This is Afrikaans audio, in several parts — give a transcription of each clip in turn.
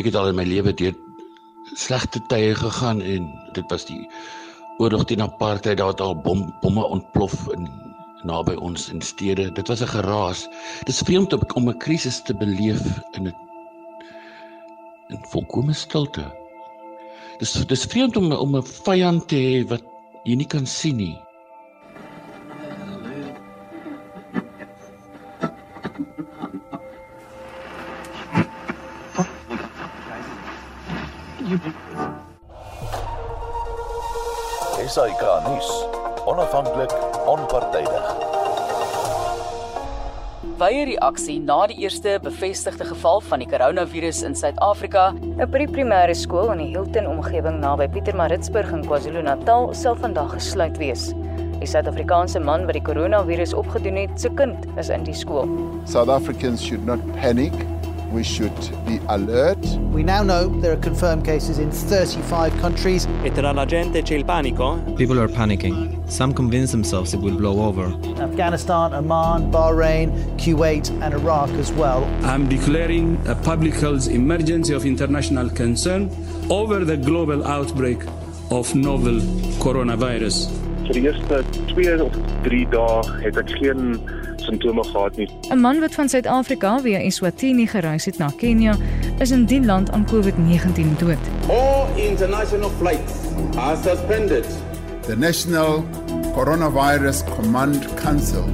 Ek het al in my lewe deur slegte tye gegaan en dit was die oorlog teen apartheid daar het al bom, bomme ontplof in naby ons in stede. Dit was 'n geraas. Dit is vreemd om 'n krisis te beleef in 'n in volkomme stilte. Dis dis vreemd om om 'n vyand te hê wat jy nie kan sien nie. Wye reaksie na die eerste bevestigde geval van die koronavirus in Suid-Afrika. 'n Pre-primêre skool in die Hilton omgewing naby Pietermaritzburg in KwaZulu-Natal sal vandag gesluit wees. Die Suid-Afrikaanse man wat die koronavirus opgedoen het, se kind is in die skool. South Africans should not panic we should be alert. We now know there are confirmed cases in 35 countries. E tra la gente c'è il panico. Eh? People are panicking. Some convince themselves it will blow over. Afghanistan, Oman, Bahrain, Kuwait, and Iraq as well. I'm declaring a public health emergency of international concern over the global outbreak of novel coronavirus. Vir die eerste 2 of 3 dae het ek geen simptome gehad nie. 'n Man wat van Suid-Afrika via Eswatini gereis het na Kenia, is in die land aan COVID-19 dood. All international flights are suspended. The National Coronavirus Command Council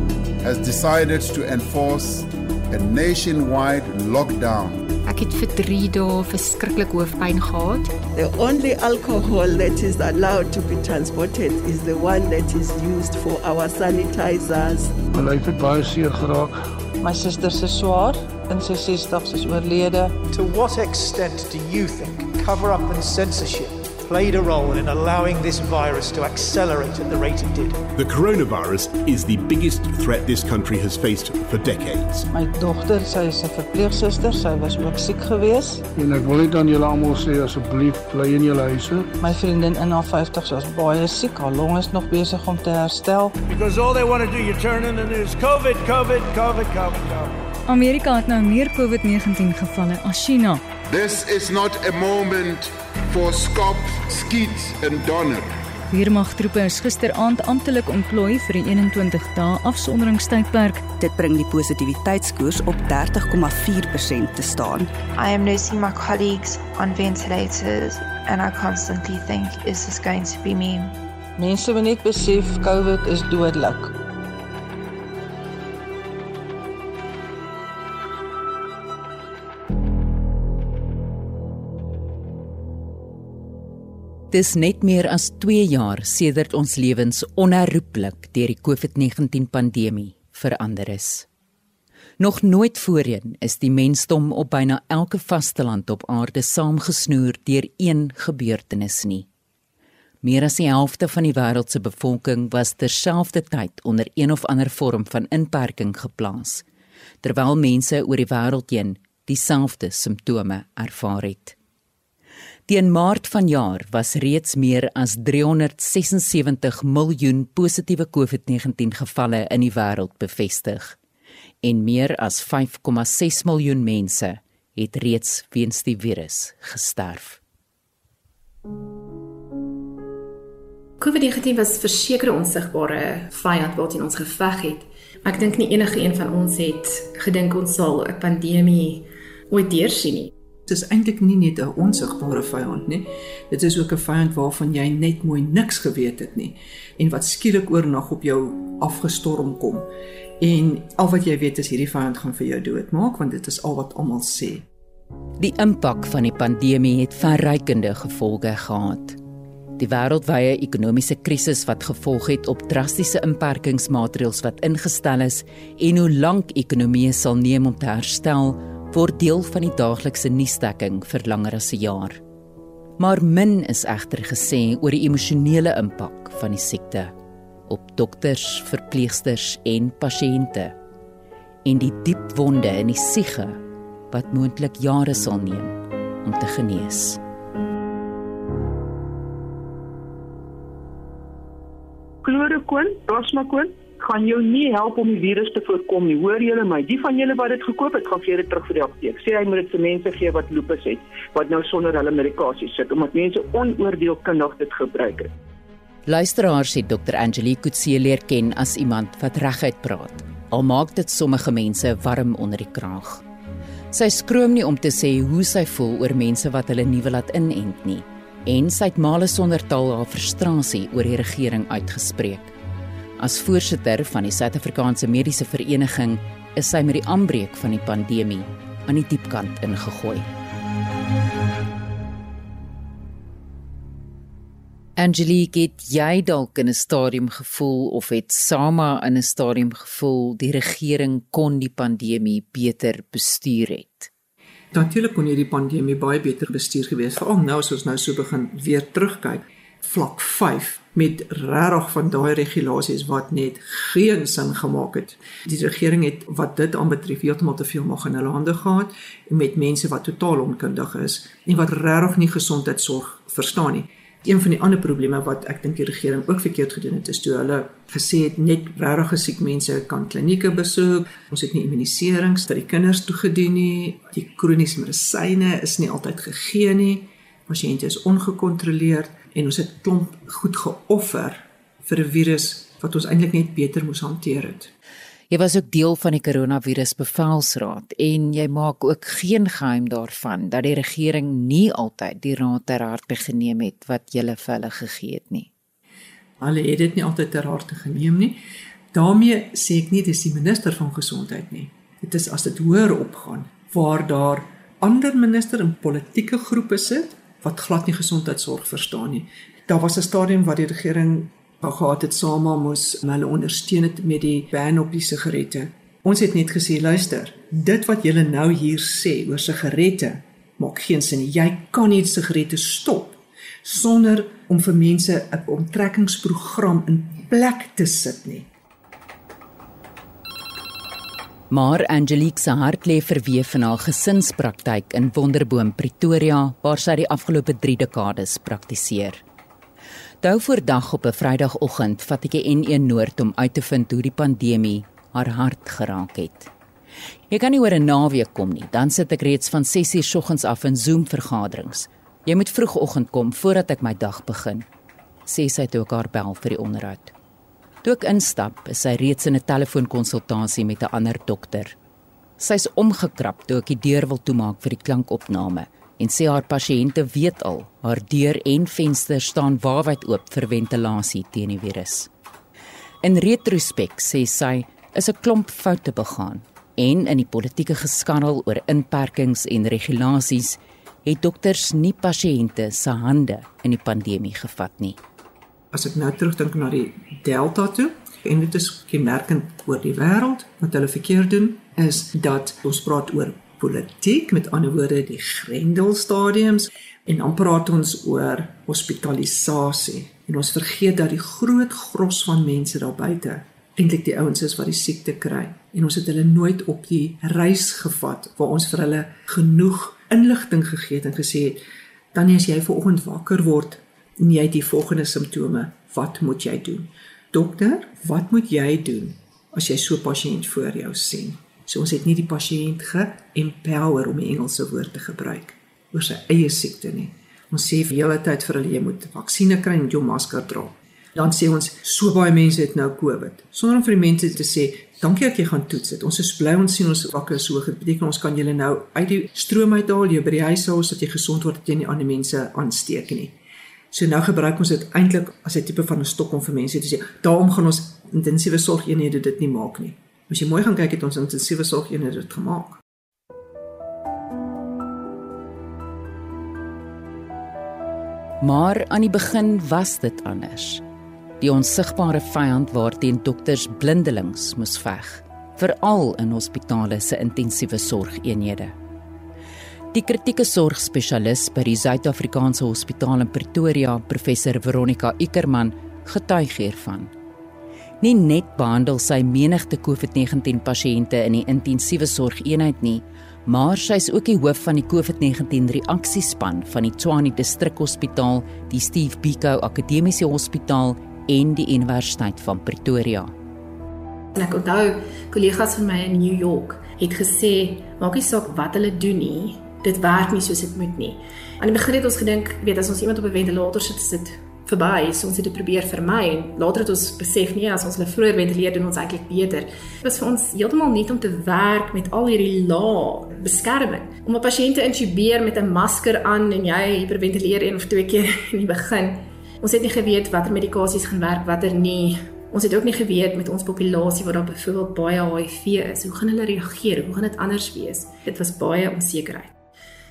has decided to enforce a nationwide lockdown Ek het vir 3 dae verskriklik hoofpyn gehad. The only alcohol that is allowed to be transported is the one that is used for our sanitizers. My lyf het baie seer geraak. My suster se swaar in sy 60's is oorlede. To what extent do you think cover up and censorship played a role in allowing this virus to accelerate at the rate it did. The coronavirus is the biggest threat this country has faced for decades. My dogter, sy is 'n verpleegsuster, sy was ook siek geweest. En ek wil net aan julle almal sê asseblief bly in julle huise. My vriendin in haar 50's was baie siek, haar long is nog besig om te herstel. Because all they want to do you turn in the news COVID, COVID, COVID, COVID, COVID. Amerika het nou meer COVID-19 gevalle as China. This is not a moment for skop, skiet en donor. Weermagtroepe is gisteraand amptelik ontplooi vir die 21 dae afsonderingstydperk. Dit bring die positiwiteitskoers op 30,4% te staan. I am nursing my colleagues on ventilators and I constantly think is this going to be me? Mense moet net besef COVID is dodelik. Dis net meer as 2 jaar sedert ons lewens onherroepelik deur die COVID-19 pandemie verander is. Nog nooit voorheen is die mensdom op byna elke vasteland op aarde saamgesnoer deur een gebeurtenis nie. Meer as die helfte van die wêreld se bevolking was terselfdertyd onder een of ander vorm van inperking geplaas, terwyl mense oor die wêreld heen dieselfde simptome ervaar het. Teen Maart vanjaar was reeds meer as 376 miljoen positiewe COVID-19 gevalle in die wêreld bevestig en meer as 5,6 miljoen mense het reeds weens die virus gesterf. COVID-19 was verseker 'n onsigbare vyand wat teen ons geveg het, ek dink nie enige een van ons het gedink ons sal 'n pandemie ooit deursien nie. Dit is eintlik nie net 'n onsigbare vyand nie. Dit is ook 'n vyand waarvan jy net mooi niks geweet het nie en wat skielik oornag op jou afgestorm kom. En al wat jy weet is hierdie vyand gaan vir jou doodmaak want dit is al wat almal sê. Die impak van die pandemie het verrykende gevolge gehad. Die wêreldwye ekonomiese krisis wat gevolg het op drastiese inperkingsmaatreëls wat ingestel is en hoe lank ekonomieë sal neem om te herstel, word deel van die daaglikse nuusdekking vir langer as 'n jaar. Maar min is egter gesê oor die emosionele impak van die siekte op dokters, verpleegsters en pasiënte en die diep wonde in die siege wat moontlik jare sal neem om te genees. Chloroquine, plasmaquine gaan jou nie help om die virus te voorkom nie. Hoor julle my? Die van julle wat dit gekoop het, gaan gee dit terug vir die apteek. Sê hy moet dit vir mense gee wat lupus het, wat nou sonder hulle medikasie sit omdat mense onoordeelkundig dit gebruik het. Luisteraars het Dr. Angelique Kutse leer ken as iemand wat reguit praat. Al maak dit sommige mense warm onder die kraag. Sy skroom nie om te sê hoe sy voel oor mense wat hulle nie wil laat inent nie en sy het male sonder taal haar frustrasie oor die regering uitgespreek. As voorsitter van die Suid-Afrikaanse Mediese Vereniging is sy met die aanbreek van die pandemie aan die diepkant ingegooi. Angelique, het jy dalk in 'n stadium gevoel of het Sama in 'n stadium gevoel die regering kon die pandemie beter bestuur het? Natuurlik kon hierdie pandemie baie beter bestuur gewees, veral nou as ons nou so begin weer terugkyk. Vlak 5 met regtig van daai regulasies wat net geen sin gemaak het. Die regering het wat dit aanbetref heeltemal te veel mag in hulle hande gehad met mense wat totaal onkundig is en wat regtig nie gesondheidsorg verstaan nie een van die ander probleme wat ek dink die regering ook verkeerd gedoen het is toe hulle gesê het net regtig gesiek mense kan klinieke besoek. Ons het nie immuniserings vir die kinders toegedien nie. Die kroniese medisyne is nie altyd gegee nie. Pasiënte is ongekontroleerd en ons het klomp goed geoffer vir 'n virus wat ons eintlik net beter moes hanteer het. Jy was ook deel van die koronavirus bevelsraad en jy maak ook geen geheim daarvan dat die regering nie altyd die raad ter harte geneem het wat jy vir hulle gegee het nie. Hulle het dit nie altyd ter harte geneem nie. daarmee sê ek nie dis die minister van gesondheid nie. Dit is as dit hoër opgaan waar daar ander minister in politieke groepe sit wat glad nie gesondheidsorg verstaan nie. Daar was 'n stadium waar die regering wou gehad het Sama moes hulle ondersteun het met die ban op die sigarette. Ons het net gesê luister, dit wat julle nou hier sê oor sigarette maak geen sin nie. Jy kan nie sigarette stop sonder om vir mense 'n onttrekkingsprogram in plek te sit nie. Maar Angelique se hart lê verweef in haar gesinspraktyk in Wonderboom Pretoria waar sy die afgelope 3 dekades praktiseer. Dou voor dag op 'n Vrydagoggend vat ek 'n N1 Noord om uit te vind hoe die pandemie haar hart geraak het. Jy kan nie oor 'n naweek kom nie, dan sit ek reeds van 6:00 soggens af in Zoom vergaderings. Jy moet vroegoggend kom voordat ek my dag begin. Sê sy toe ek haar bel vir die onderhoud. Toe ek instap, is sy reeds in 'n telefoonkonsultasie met 'n ander dokter. Sy's omgekrap toe ek die deur wil toemaak vir die klankopname en sê haar pasiënte weet al haar deur en venster staan waarwyd oop vir ventilasie teen die virus. In retrospek sê sy is 'n klomp foute begaan en in die politieke geskandel oor inperkings en regulasies het dokters nie pasiënte se hande in die pandemie gevat nie. As ek nou terugdink na die Delta toe en dit is gemerkend oor die wêreld wat hulle verkeerd doen is dat ons praat oor politiek, met ander woorde die grendelstadiums en dan praat ons oor hospitalisasie. En ons vergeet dat die groot gros van mense daar buite eintlik die ouens is wat die siekte kry en ons het hulle nooit op die reis gevat waar ons vir hulle genoeg inligting gegee het en gesê het dan as jy vanoggend wakker word en jy het die volgende simptome, wat moet jy doen? Dokter, wat moet jy doen as jy so 'n pasiënt voor jou sien? So ons het nie die pasiënt ge-empower om die Engelse woord te gebruik oor sy eie siekte nie. Ons sê vir hele tyd vir hulle jy moet vaksines kry en jou masker dra. Dan sê ons so baie mense het nou COVID. Sonder om vir die mense te sê dankie dat jy gaan toets dit. Ons is bly ons sien ons wakker so goed. Beteken ons kan julle nou uit die stroom uithaal, jy by die huis hou sodat jy gesond word teen die ander mense aansteek nie. So nou gebruik ons dit eintlik as 'n tipe van 'n stok om vir mense te sê, daarom gaan ons intensiewe sorgeenhede dit nie maak nie. As jy mooi gaan kyk het ons intensiewe sorgeenheid dit gemaak. Maar aan die begin was dit anders. Die onsigbare vyand waarteen dokters blindelings moes veg, veral in hospitale se intensiewe sorgeenhede. Die kritieke sorgspesialis by die Suid-Afrikaanse Hospitaal in Pretoria, professor Veronica Ikerman, getuig hiervan. Nie net behandel sy menigte COVID-19 pasiënte in die intensiewe sorgeenheid nie, maar sy is ook die hoof van die COVID-19 reaksiespan van die Tshwane Distrikhospitaal, die Steve Biko Akademiese Hospitaal en die Universiteit van Pretoria. En ek onthou kollegas van my in New York het gesê, maak nie saak wat hulle doen nie, dit werk nie soos dit moet nie. Aan die begin het ons gedink, weet as ons iemand op 'n ventilator sit, sit verby, so ons het dit probeer vermy en later het ons besef nee, as ons hulle vroeër ventileer doen ons eintlik beter. Dit was vir ons heeltemal nie om te werk met al hierdie lae beskerming. Om 'n pasiënt te intubeer met 'n masker aan en jy hiperventileer een of twee keer in die begin. Ons het nie geweet watter medikasies gaan werk, watter nie. Ons het ook nie geweet met ons populasie waar daar byvoorbeeld baie HIV is, hoe gaan hulle reageer? Hoe gaan dit anders wees? Dit was baie onsekerheid.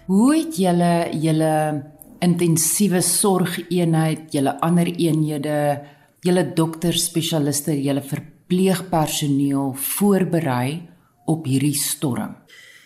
Hoe het julle julle intensiewe sorgeenheid, julle ander eenhede, julle dokters, spesialiste, julle verpleegpersoneel voorberei op hierdie storm.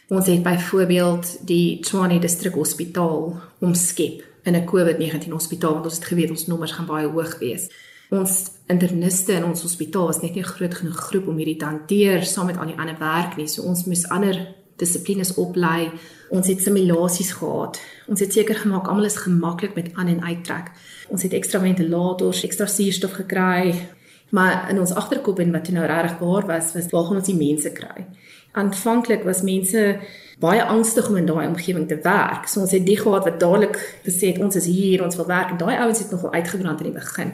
Ons het byvoorbeeld die Tshwane Distrik Hospitaal omskep in 'n COVID-19 hospitaal want ons het geweet ons nommers gaan baie hoog wees. Ons interniste in ons hospitaal is net nie groot genoeg groep om hierdie te hanteer saam met al die ander werk nie. So ons moes ander dissiplines oplei. Ons het simulasies gehad. Ons het seker gemaak almal is gemaklik met aan en uittrek. Ons het ekstra ventilators, ekstra suurstof gekry. Maar in ons agterkop en wat nou regtig waar was, was waar gaan ons die mense kry? Aanvanklik was mense baie angstig om in daai omgewing te werk. So ons het die gehad wat dadelik gesê het ons is hier, ons wil werk en daai ouens het nogal uitgebrand in die begin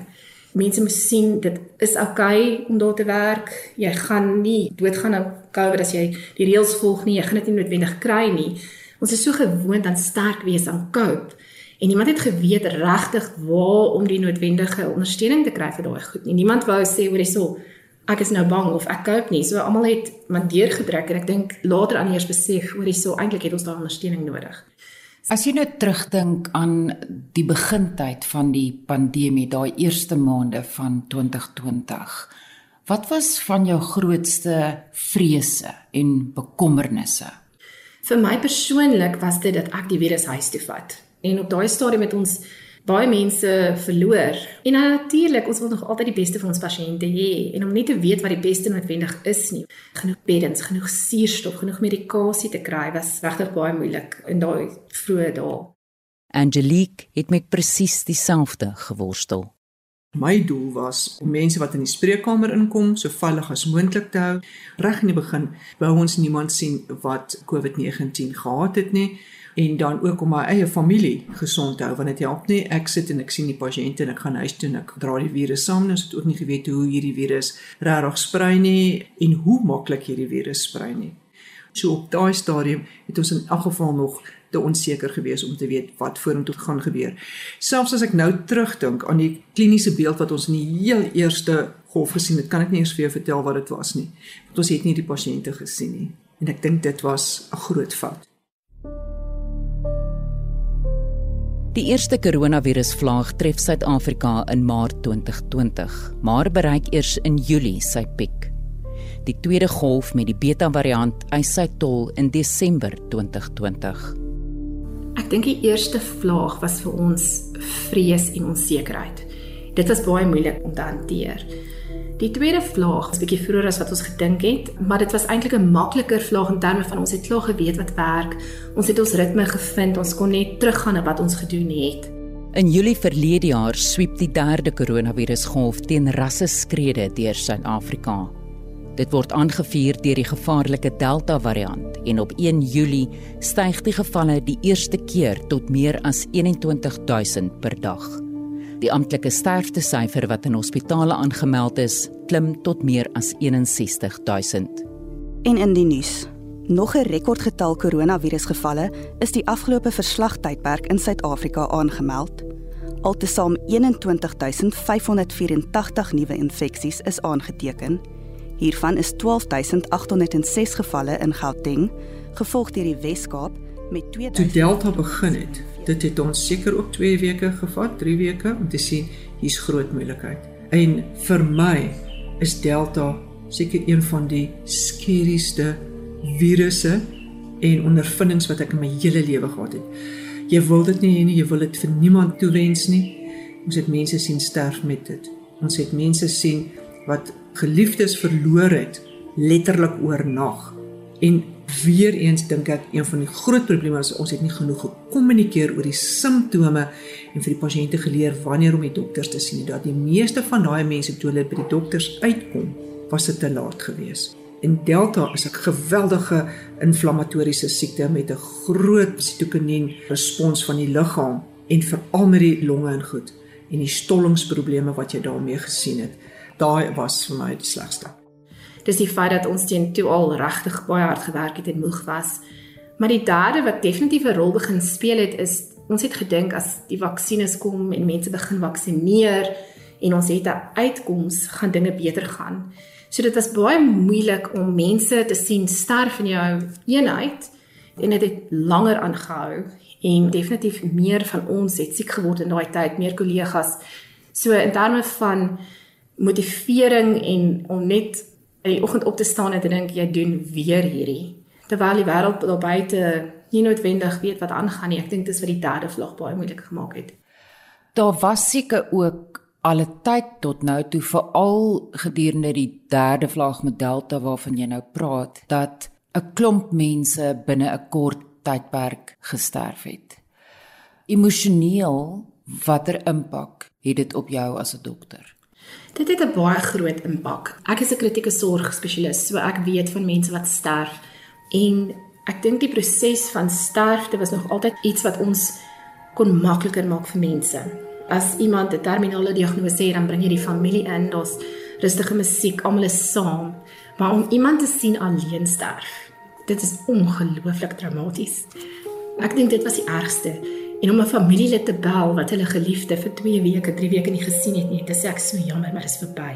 mense moet sien dit is okay om daar te werk. Jy gaan nie doodgaan aan COVID as jy die reëls volg nie. Jy gaan dit nie noodwendig kry nie. Ons is so gewoond aan sterk wees aan COVID. En niemand het geweet regtig waar om die noodwendige ondersteuning te kry vir daai goed nie. Niemand wou sê hoor hierso ek is nou bang of ek koop nie. So almal het maar deurgedruk en ek dink later aan eers besef hoor hierso eintlik het ons daai ondersteuning nodig. As jy nou terugdink aan die begintyd van die pandemie, daai eerste maande van 2020. Wat was van jou grootste vrese en bekommernisse? Vir my persoonlik was dit dat ek die virus huis toe vat. En op daai stadium het ons baie mense verloor. En natuurlik, ons wil nog altyd die beste vir ons pasiënte hê en om nie te weet wat die beste noodwendig is nie. Genoeg beddens, genoeg suurstof, genoeg medikasie te kry was regtig baie moeilik in daai vroeë dae. Angelique het met presies dieselfde geworstel. My doel was om mense wat in die spreekkamer inkom so veilig as moontlik te hou. Reg in die begin wou ons niemand sien wat COVID-19 gehad het nie en dan ook om my eie familie gesond te hou want dit help nie. Ek sit en ek sien die pasiënte en ek gaan huis toe en ek dra die virus saam. Ons het ook nie geweet hoe hierdie virus regtig sprei nie en hoe maklik hierdie virus sprei nie. So op daai stadium het ons in elk geval nog te onseker gewees om te weet wat vorentoe gaan gebeur. Selfs as ek nou terugdink aan die kliniese beeld wat ons in die heel eerste golf gesien het kan ek nie eens vir jou vertel wat dit was nie. Want ons het nie die pasiënte gesien nie. En ek dink dit was 'n groot fout Die eerste koronavirusvlaag tref Suid-Afrika in Maart 2020, maar bereik eers in Julie sy piek. Die tweede golf met die Beta-variant eis sy tol in Desember 2020. Ek dink die eerste vlaag was vir ons vrees en onsekerheid. Dit was baie moeilik om te hanteer. Die tweede vlaag was bietjie vroeër as wat ons gedink het, maar dit was eintlik 'n makliker vlaag in terme van ons het klaar geweet wat werk. Ons het ons ritme gevind, ons kon net teruggaan na wat ons gedoen het. In Julie verlede jaar swiep die derde koronavirusgolf teen rasse skrede deur Suid-Afrika. Dit word aangevuur deur die gevaarlike Delta variant en op 1 Julie styg die gevalle die eerste keer tot meer as 21000 per dag. Die amptelike sterftesyfer wat in hospitale aangemeld is, klim tot meer as 61000. En in die nuus. Nog 'n rekordgetal koronavirusgevalle is die afgelope verslagtydperk in Suid-Afrika aangemeld. Altesaam 21584 nuwe infeksies is aangeteken. Hiervan is 12806 gevalle in Gauteng, gevolg deur die Wes-Kaap met 2000 Toe Delta begin het, dit het ons seker ook 2 weke gevat, 3 weke om te sien hier's groot moeilikheid. En vir my is Delta seker een van die skerrieste virusse en ondervindings wat ek in my hele lewe gehad het. Jy wil dit nie hê nie, jy wil dit vir niemand toewens nie. Ons het mense sien sterf met dit. Ons het mense sien wat geliefdes verloor het letterlik oornag. En weer eens dink ek een van die groot probleme is ons het nie genoeg gekommunikeer oor die simptome en vir die pasiënte geleer wanneer om die dokters te sien dat die meeste van daai mense toe hulle by die dokters uitkom was dit te laat geweest. En Delta is 'n geweldige inflammatoriese siekte met 'n groot sitokinien respons van die liggaam en veral met die longe en goed en die stollingsprobleme wat jy daarmee gesien het. Daai was vir my die slegste. Dis die feit dat ons teen toe al regtig baie hard gewerk het en moeg was. Maar die derde wat definitief 'n rol begin speel het is ons het gedink as die vaksines kom en mense begin vaksineer en ons het 'n uitkoms gaan dinge beter gaan. So dit was baie moeilik om mense te sien sterf in jou eenheid en dit het langer aangehou en definitief meer van ons het siek geword in daai tyd, meer kollegas. So in terme van motivering en om net in die oggend op te staan en te dink jy doen weer hierdie terwyl die wêreld daar buite nie noodwendig weet wat aangaan nie. Ek dink dis wat die derde vlug baie moeilik gemaak het. Daar was seker ook alle tyd tot nou toe veral gedurende die derde vlaag met Delta waarvan jy nou praat dat 'n klomp mense binne 'n kort tydperk gesterf het. Emosioneel, watter impak het dit op jou as 'n dokter? Dit het 'n baie groot impak. Ek is 'n kritieke sorgspesialis, so ek weet van mense wat sterf en ek dink die proses van sterfte was nog altyd iets wat ons kon makliker maak vir mense as iemand 'n terminale diagnose het, dan bring jy die familie in, daar's rustige musiek, almal is saam. Maar om iemand te sien alleen sterf, dit is ongelooflik traumaties. Ek dink dit was die ergste. En om 'n familielid te bel wat hulle geliefde vir 2 weke, 3 weke nie gesien het nie, dit sê ek so jammer, maar dit is verby.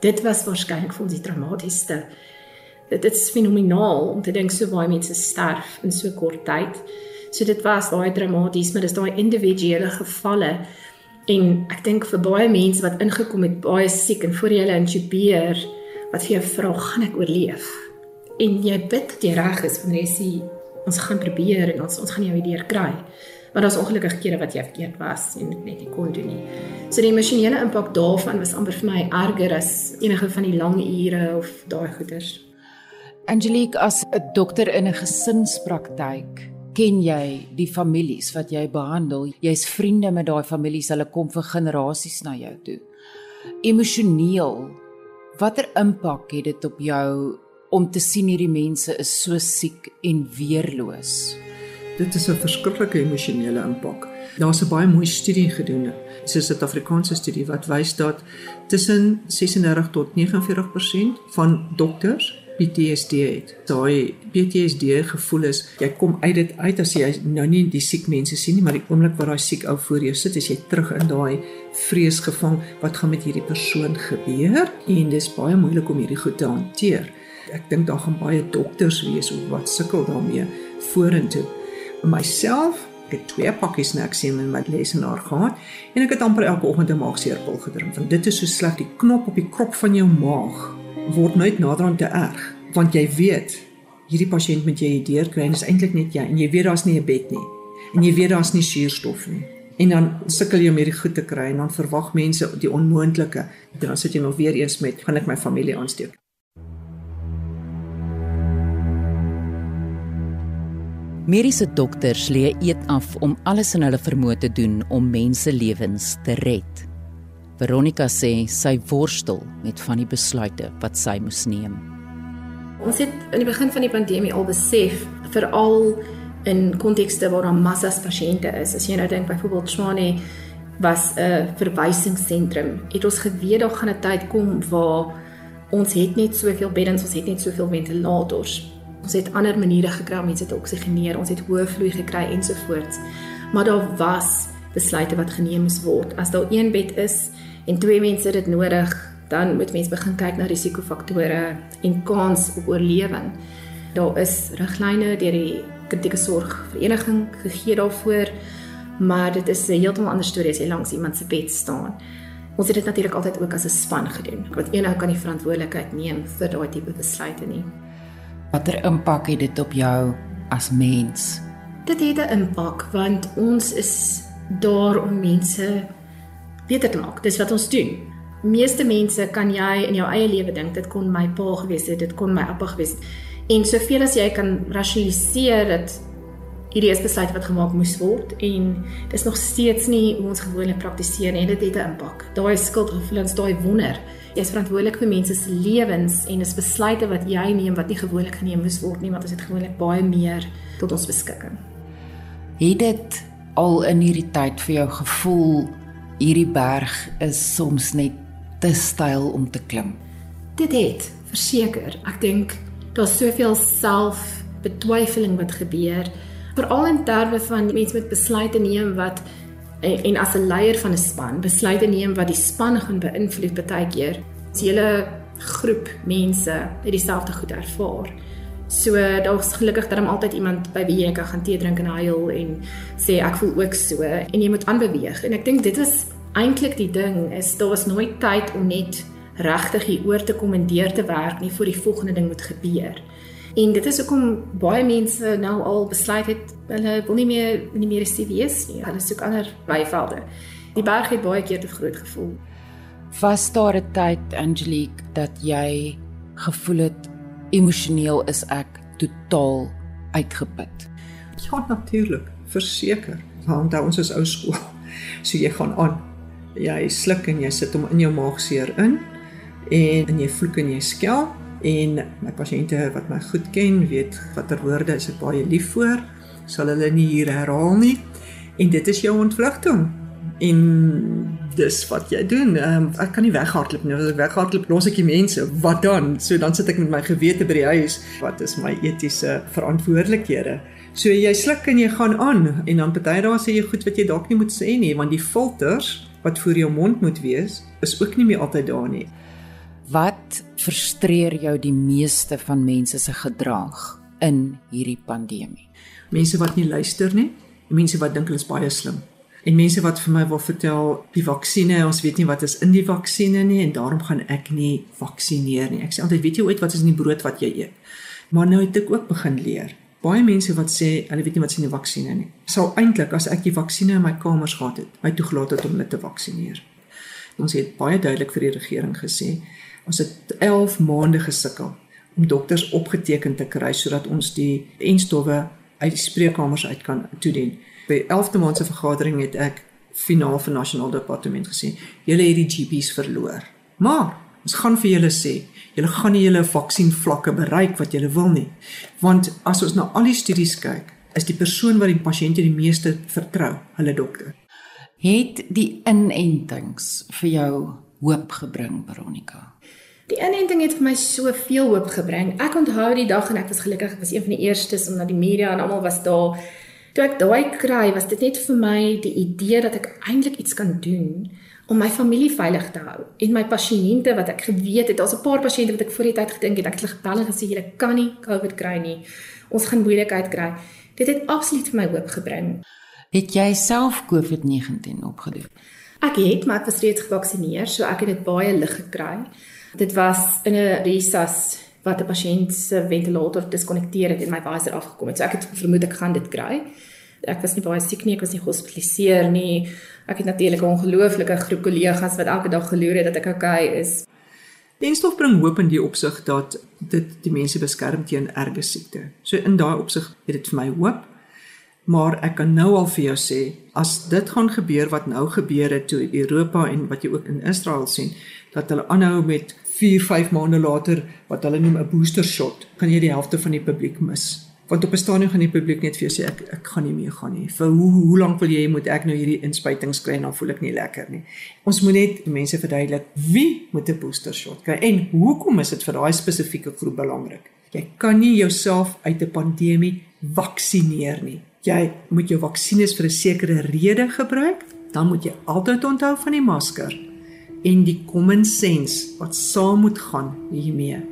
Dit was waarskynlik vir ons die traumatiesste. Dit is fenomenaal om te dink so baie mense sterf in so kort tyd. So dit was baie dramaties, maar dis daai individuele gevalle En ek dink vir baie mense wat ingekom het baie siek en voor jy hulle intubeer, wat vir jou vra, gaan ek oorleef? En jy bid dat jy reg is wanneer jy sê ons gaan probeer en ons ons gaan jou weer kry. Maar daar's ongelukkig kere wat jy verkeerd was en dit net nie kon doen nie. So die emosionele impak daarvan was amper vir my erger as enige van die lang ure of daai goeters. Angelique as 'n dokter in 'n gesinspraktyk, ken jy die families wat jy behandel? Jy's vriende met daai families, hulle kom vir generasies na jou toe. Emosioneel, watter impak het dit op jou om te sien hierdie mense is so siek en weerloos? Dit is 'n verskriklike emosionele impak. Daar's 'n baie mooi studie gedoen, 'n Suid-Afrikaanse studie wat wys dat tussen 36 tot 49% van dokters PTSD het. Daai PTSD gevoel is jy kom uit dit uit as jy nou nie die siek mense sien nie, maar die oomblik wat daai siek ou voor jou sit, as jy terug in daai vrees gevang, wat gaan met hierdie persoon gebeur? En dis baie moeilik om hierdie goed te hanteer. Ek dink daar gaan baie dokters wees wat sukkel daarmee vorentoe. Myself. Ek het twee pakkies Nexium in my lesenaar gehad en ek het amper elke oggend 'n maagseerpil gedrink want dit is so sleg die knop op die krop van jou maag word nooit naderhand te erg want jy weet hierdie pasiënt moet jy hier kry is eintlik net jy en jy weet daar's nie 'n bed nie en jy weet daar's nie suurstof nie. En dan sukkel jy om hierdie goed te kry en dan verwag mense die onmoontlike. Dan sit jy nog weer eens met gaan ek my familie aansteek Mediese dokters lê eet af om alles in hulle vermoë te doen om mense lewens te red. Veronica sê sy worstel met van die besluite wat sy moes neem. Ons het in die begin van die pandemie al besef, veral in kontekste waar daar massas pasiënte is. As jy nou dink byvoorbeeld Tshwane was 'n verwysingsentrum, het ons geweet daar gaan 'n tyd kom waar ons het net soveel beddens, ons het net soveel ventilators. Ons het ander maniere gekry om mense te oksigeneer, ons het hoë vloei gekry ensovoorts. Maar daar was besluite wat geneem moes word. As daar een bed is, en twee mense dit nodig, dan moet mens begin kyk na risikofaktore en kans op oorlewing. Daar is riglyne deur die kritieke sorg vereniging gegee daarvoor, maar dit is 'n heeltemal ander storie as jy langs iemand se bed staan. Ons het dit natuurlik altyd ook as 'n span gedoen. Want een ou kan die verantwoordelikheid neem vir daai tipe besluite nie. Watter impak het dit op jou as mens? Dit het 'n impak want ons is daar om mense beter te maak. Dis wat ons doen. Meeste mense kan jy in jou eie lewe dink dit kon my pa gewees het, dit kon my oupa gewees het. En soveel as jy kan rasionaliseer dat hierdie is besluit wat gemaak moes word en dis nog steeds nie hoe ons gewoonlik praktiseer nie. Dit het 'n impak. Daai skuldgevoelens, daai wonder. Jy is verantwoordelik vir mense se lewens en dis besluite wat jy neem wat nie gewoonlik geneem moes word nie, want ons het gewoonlik baie meer tot ons beskikking. Het dit al in hierdie tyd vir jou gevoel hierdie berg is soms net te styl om te klim? Dit het, verseker. Ek dink daar's soveel selfbetwyfeling wat gebeur veral in terme van mense met besluite neem wat en, en as 'n leier van 'n span besluite neem wat die span gaan beïnvloed baie keer. Die hele groep mense het dieselfde goed ervaar. So daar's gelukkig dat hom altyd iemand by wie jy kan gaan tee drink en huil en sê ek voel ook so en jy moet aanbeweeg en ek dink dit is eintlik die ding is daar was nooit tyd om net regtig hier oor te kom en deur te werk nie voor die volgende ding moet gebeur. En dit is hoekom baie mense nou al besluit het hulle wil nie meer nie meer CVS nie. Hulle soek ander weivelde. Die berg het baie keer te groot gevoel. Was daar 'n tyd Angelique dat jy gevoel het emosioneel is ek totaal uitgeput? Ja, natuurlik, verseker. Want ons is ou skool. So jy gaan aan. Jy sluk en jy sit hom in jou maag seer in en en jy vloek en jy skel en my pasiënte wat my goed ken weet watter woorde is ek baie lief vir sal hulle nie hier herhaal nie. En dit is jou ontvlugting. En dis wat jy doen. Um, ek kan nie weghardloop nie. As ek weghardloop los ek die mense. Wat dan? So dan sit ek met my gewete by die huis. Wat is my etiese verantwoordelikhede? So jy sluk en jy gaan aan. En dan party dae sê jy goed wat jy dalk nie moet sê nie want die filters wat voor jou mond moet wees is ook nie meer altyd daar nie. Wat frustreer jou die meeste van mense se gedrag in hierdie pandemie? Mense wat nie luister nie, mense wat dink hulle is baie slim. En mense wat vir my wil vertel die vaksines, ons weet nie wat is in die vaksines nie en daarom gaan ek nie vaksineer nie. Ek sê altyd, weet jy ooit wat is in die brood wat jy eet? Maar nou het ek ook begin leer. Baie mense wat sê hulle weet nie wat is in die vaksines nie. Sou eintlik as ek die vaksines in my kamers gehad het, my toegelaat het om hulle te vaksineer. Ons het baie duidelik vir die regering gesê Ons het 11 maande gesukkel om dokters opgeteken te kry sodat ons die enstowwe uit die spreekkamers uit kan toedien. By 11de maand se vergadering het ek finaal vir nasionale departement gesê, julle het die GP's verloor. Maar ons gaan vir julle sê, julle gaan nie julle vaksienvlakke bereik wat julle wil nie. Want as ons na al die studies kyk, is die persoon wat die pasiënte die meeste vertrou, hulle dokter. Het die inentings vir jou hoop gebring, Veronica? Die inenting het vir my soveel hoop gebring. Ek onthou die dag en ek was gelukkig, ek was een van die eerstes om na die media en almal was daar. Toe ek daai kry, was dit net vir my die idee dat ek eintlik iets kan doen om my familie veilig te hou en my pasiënte wat ek geweet het, daar's 'n paar pasiënte wat ek voor die tyd gedink het ek het hulle gebel en gesê julle kan nie COVID kry nie. Ons gaan moeilikheid kry. Dit het absoluut vir my hoop gebring. Het jy self COVID-19 opgedoen? Ek het, maar ek was reeds gevaksinereer, so ek het dit baie lig gekry. Dit was in 'n resus wat 'n pasiënt se ventilator diskonnekteer het en my visor afgekom het. So ek het vermoed ek gaan dit kry. Ek was nie baie siek nie, ek was nie gehospitaliseer nie. Ek het natuurlik 'n ongelooflike groep kollegas wat elke dag geloer het dat ek oukei okay is. Dienstof bring hoop in die opsig dat dit die mense beskerm teen erge siekte. So in daai opsig het dit vir my hoop. Maar ek kan nou al vir jou sê, as dit gaan gebeur wat nou gebeur het toe Europa en wat jy ook in Israel sien, dat hulle aanhou met 4, 5 maande later wat hulle noem 'n booster shot, kan jy die helfte van die publiek mis. Want op 'n stadium gaan die publiek net vir jou sê ek ek gaan nie meer gaan nie. Vir hoe hoe lank wil jy moet ek nou hierdie inspuitings kry en dan voel ek nie lekker nie. Ons moet net mense verduidelik wie moet 'n booster shot kry en hoekom is dit vir daai spesifieke groep belangrik? Jy kan nie jouself uit 'n pandemie vaksineer nie. Jy moet jou vaksines vir 'n sekere rede gebruik. Dan moet jy altyd onthou van die masker en die common sense wat saam moet gaan hiermee.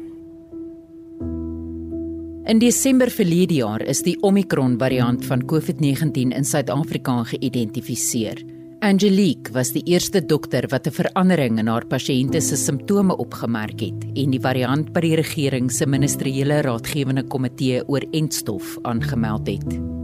In Desember verlede jaar is die Omicron variant van COVID-19 in Suid-Afrika geïdentifiseer. Angelique was die eerste dokter wat 'n verandering in haar pasiënte se simptome opgemerk het en die variant by die regering se ministeriële raadgewende komitee oor entstof aangemeld het.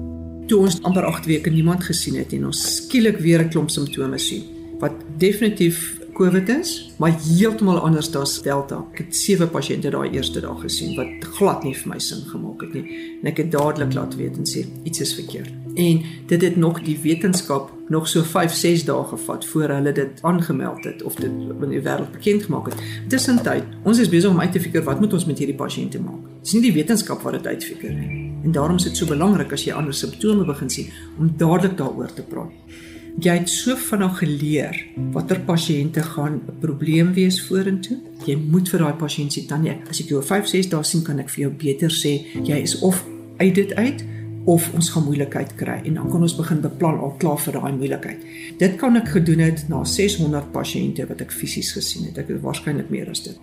Toe ons amper 8 weke niemand gesien het en ons skielik weer 'n klomp simptome sien wat definitief COVID is, maar heeltemal anders as Delta. Ek het sewe pasiënte daai eerste dag gesien wat glad nie vir my sin gemaak het nie. En ek het dadelik laat weet en sê iets is verkeerd. En dit het nog die wetenskap nog so 5-6 dae gevat voor hulle dit aangemeld het of dit in die wêreld bekend gemaak het. Tussentyd, ons is besig om uit te figure wat moet ons met hierdie pasiënte maak. Dis nie die wetenskap wat dit uitfigure nie. En daarom is dit so belangrik as jy ander simptome begin sien om dadelik daaroor te praat. Jy het so vinnig geleer watter pasiënte gaan 'n probleem wees vorentoe. Jy moet vir daai pasiënt sê Tanya, as ek jou 5-6 dae sien kan ek vir jou beter sê jy is of uit dit uit of ons gaan moeilikheid kry en dan kan ons begin beplan al klaar vir daai moeilikheid. Dit kan ek gedoen het na 600 pasiënte wat ek fisies gesien het. Ek het waarskynlik meer as dit.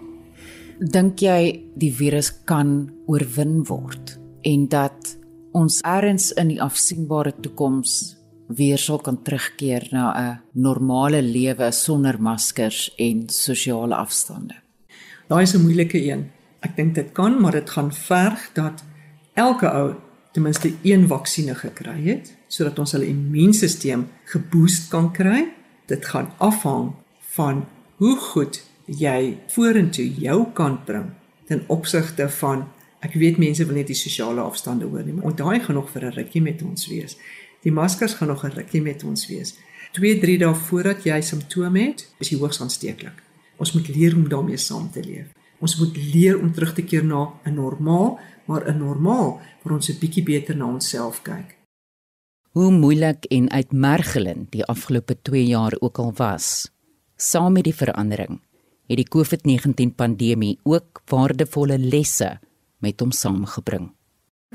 Dink jy die virus kan oorwin word en dat ons ergens in die afsienbare toekoms weer sal kan terugkeer na 'n normale lewe sonder maskers en sosiale afstande. Daai is 'n moeilike een. Ek dink dit kan, maar dit gaan verg dat elke ou ten minste een vaksinne gekry het sodat ons hulle immuunstelsel geboost kan kry. Dit gaan afhang van hoe goed jy vorentoe jou kan bring ten opsigte van ek weet mense wil net die sosiale afstande hoor nie, maar daai gaan nog vir 'n rukkie met ons wees. Die maskers gaan nog 'n rukkie met ons wees. 2-3 dae voordat jy simptome het, is jy hoogs aansteeklik. Ons moet leer om daarmee saam te leef. Ons moet leer om terug te keer na 'n normaal, maar 'n normaal waar ons 'n bietjie beter na onsself kyk. Hoe moeilik en uitmergelend die afgelope 2 jaar ook al was, saam met die verandering, het die COVID-19 pandemie ook waardevolle lesse met hom saamgebring.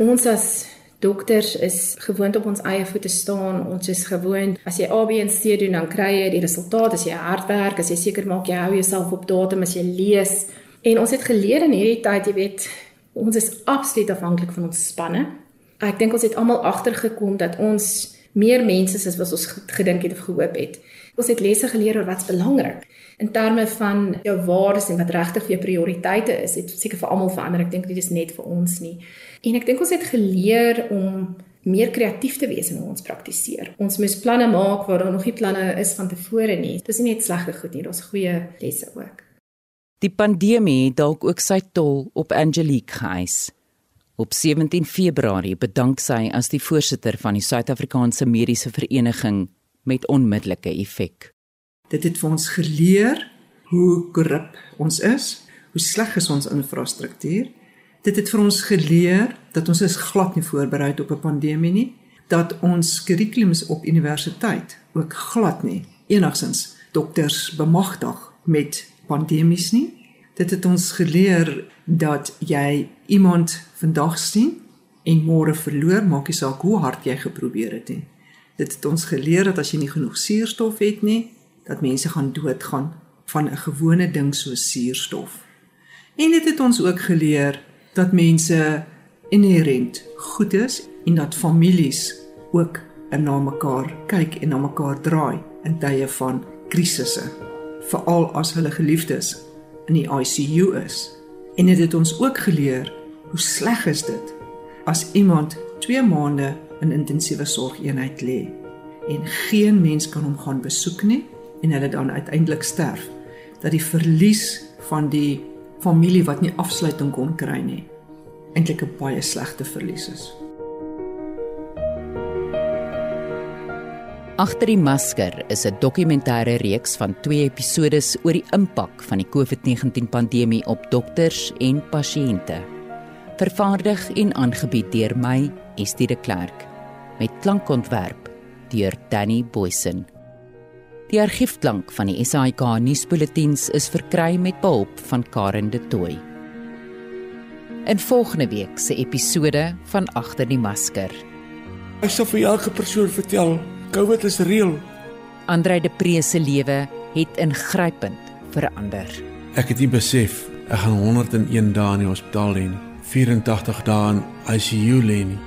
Ons as Dokters is gewoond op ons eie voete staan. Ons is gewoond as jy A B en C doen dan kry jy die resultaat as jy hard werk, as jy seker maak jy hou jouself op datum as jy lees. En ons het geleer in hierdie tyd, jy weet, ons is absoluut afhanklik van ons spanne. Ek dink ons het almal agtergekom dat ons meer mense is as wat ons gedink het of gehoop het. Ons het lesse geleer oor wat's belangrik in terme van jou waardes en wat regtig vir jou prioriteite is. Dit seker vir almal verander. Ek dink dit is net vir ons nie. En ek dink ons het geleer om meer kreatief te wees in hoe ons praktiseer. Ons moet planne maak waar daar nog nie planne is van tevore nie. Dit is nie net slegte goed nie, daar's goeie lesse ook. Die pandemie het dalk ook sy tol op Angelique geëis. Op 17 Februarie bedank sy as die voorsitter van die Suid-Afrikaanse Mediese Vereniging met onmiddellike effek. Dit het vir ons geleer hoe korrup ons is, hoe sleg is ons infrastruktuur Dit het vir ons geleer dat ons is glad nie voorberei op 'n pandemie nie, dat ons kurrikulums op universiteit ook glad nie enigsins dokters bemagtig met pandemies nie. Dit het ons geleer dat jy iemand vandag sien en môre verloor, maak nie saak hoe hard jy geprobeer het nie. Dit het ons geleer dat as jy nie genoeg suurstof het nie, dat mense gaan doodgaan van 'n gewone ding soos suurstof. En dit het ons ook geleer dat mense inherënt goed is en dat families ook na mekaar kyk en na mekaar draai in tye van krisisse veral as hulle geliefdes in die ICU is en dit het ons ook geleer hoe sleg is dit as iemand 2 maande in intensiewe sorgeenheid lê en geen mens kan hom gaan besoek nie en hulle dan uiteindelik sterf dat die verlies van die familie wat nie afsluiting kon kry nie eintlik 'n baie slegte verlies is. Agter die masker is 'n dokumentêre reeks van 2 episodes oor die impak van die COVID-19 pandemie op dokters en pasiënte. Vervaardig en aangebied deur my, Estie de Klerk, met klankontwerp deur Danny Boysen. Die argiefklank van die SAIK nuusbulletins is verkry met behulp van Karen de Tooy. In volgende week se episode van Agter die Masker. Ek sal vir elke persoon vertel, COVID is reël. Andrei de Pre se lewe het ingrypend verander. Ek het nie besef ek gaan 101 dae in die hospitaal lê nie, 84 dae in ICU lê nie